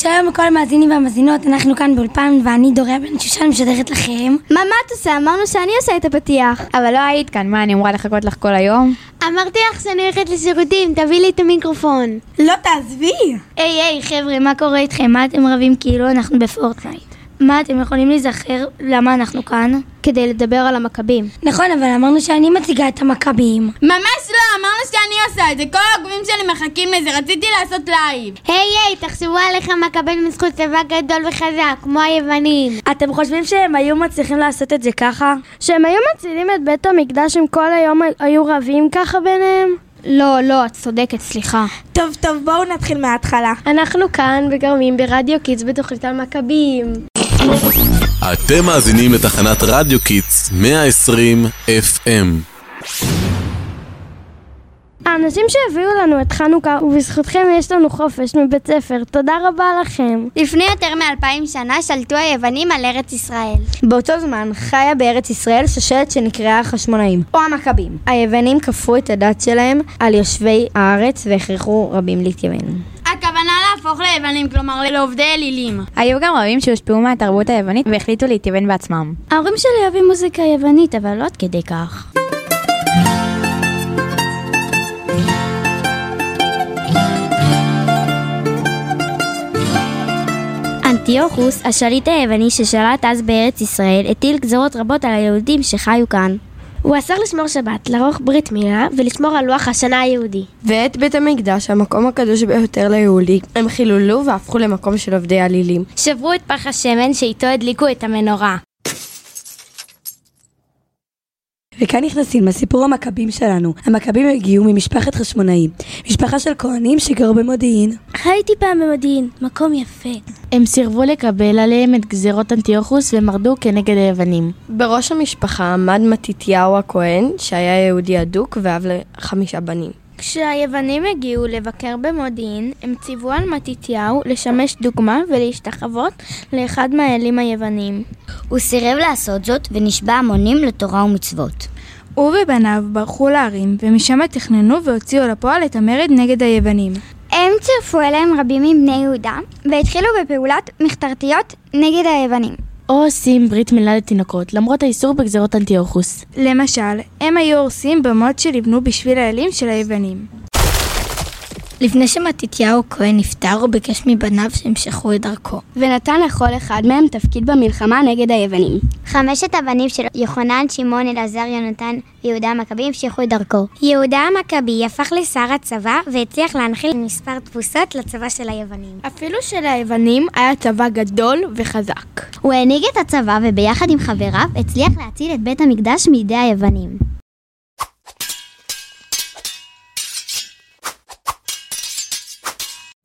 שלום לכל המאזינים והמאזינות, אנחנו כאן באולפן ואני דוריה בן שושן משדרת לכם. מה, מה את עושה? אמרנו שאני עושה את הפתיח. אבל לא היית כאן, מה, אני אמורה לחכות לך כל היום? אמרתי לך שאני הולכת לשירותים, תביא לי את המיקרופון. לא תעזבי! היי היי חבר'ה, מה קורה איתכם? מה אתם רבים כאילו אנחנו בפורטנייט? מה, אתם יכולים להיזכר למה אנחנו כאן? כדי לדבר על המכבים. נכון, אבל אמרנו שאני מציגה את המכבים. ממש לא, אמרנו שאני עושה את זה, כל העוקבים שלי מחכים לזה, רציתי לעשות לייב. היי היי, תחשבו על איך מכבים בזכות צבא גדול וחזק, כמו היוונים. אתם חושבים שהם היו מצליחים לעשות את זה ככה? שהם היו מצילים את בית המקדש אם כל היום היו רבים ככה ביניהם? לא, לא, את צודקת, סליחה. טוב, טוב, בואו נתחיל מההתחלה. אנחנו כאן בגרמים ברדיו קידס בתוכנית על מכבים. אתם מאזינים לתחנת רדיו קידס 120 FM. האנשים שהביאו לנו את חנוכה, ובזכותכם יש לנו חופש מבית ספר, תודה רבה לכם. לפני יותר מאלפיים שנה שלטו היוונים על ארץ ישראל. באותו זמן חיה בארץ ישראל שושלת שנקראה החשמונאים, או המכבים. היוונים כפו את הדת שלהם על יושבי הארץ והכריחו רבים להתייוון. להפוך ליוונים, כלומר לעובדי אלילים. היו גם רבים שהושפעו מהתרבות היוונית והחליטו להתייוון בעצמם. ההורים שלי אוהבים מוזיקה יוונית, אבל לא עד כדי כך. אנטיוכוס, השליט היווני ששלט אז בארץ ישראל, הטיל גזרות רבות על היהודים שחיו כאן. הוא אסר לשמור שבת, לערוך ברית מילה ולשמור על לוח השנה היהודי. ואת בית המקדש, המקום הקדוש ביותר ליהודי, הם חיללו והפכו למקום של עובדי אלילים. שברו את פח השמן שאיתו הדליקו את המנורה. וכאן נכנסים לסיפור המכבים שלנו. המכבים הגיעו ממשפחת חשמונאים, משפחה של כהנים שגרו במודיעין. הייתי פעם במודיעין, מקום יפה. הם סירבו לקבל עליהם את גזירות אנטיוכוס ומרדו כנגד היוונים. בראש המשפחה עמד מתתיהו הכהן, שהיה יהודי אדוק ואב לחמישה בנים. כשהיוונים הגיעו לבקר במודיעין, הם ציוו על מתתיהו לשמש דוגמה ולהשתחוות לאחד מהאלים היוונים. הוא סירב לעשות זאת ונשבע המונים לתורה ומצוות. הוא ובניו ברחו לערים, ומשם תכננו והוציאו לפועל את המרד נגד היוונים. הם צירפו אליהם רבים מבני יהודה, והתחילו בפעולות מחתרתיות נגד היוונים. או עושים ברית מילה לתינוקות, למרות האיסור בגזרות אנטיוכוס. למשל, הם היו הורסים במות שנבנו בשביל האלים של היוונים. לפני שמתתיהו הכהן נפטר, הוא ביקש מבניו שימשכו את דרכו. ונתן לכל אחד מהם תפקיד במלחמה נגד היוונים. חמשת הבנים של יוחנן, שמעון, אלעזר, יונתן ויהודה המכבי המשיכו את דרכו. יהודה המכבי הפך לשר הצבא והצליח להנחיל מספר תבוסות לצבא של היוונים. אפילו שליוונים היה צבא גדול וחזק. הוא הנהיג את הצבא וביחד עם חבריו הצליח להציל את בית המקדש מידי היוונים.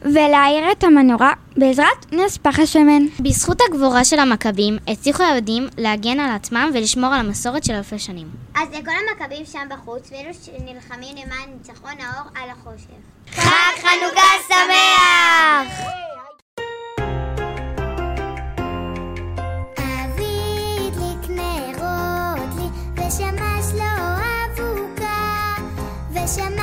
ולהאיר את המנורה בעזרת נס פח השמן. בזכות הגבורה של המכבים, הצליחו היהודים להגן על עצמם ולשמור על המסורת של אלפי שנים. אז לכל המכבים שם בחוץ, ואלו שנלחמים למען ניצחון האור על החושך. חג חנוכה שמח! ושמש לו אבוקה, ושמש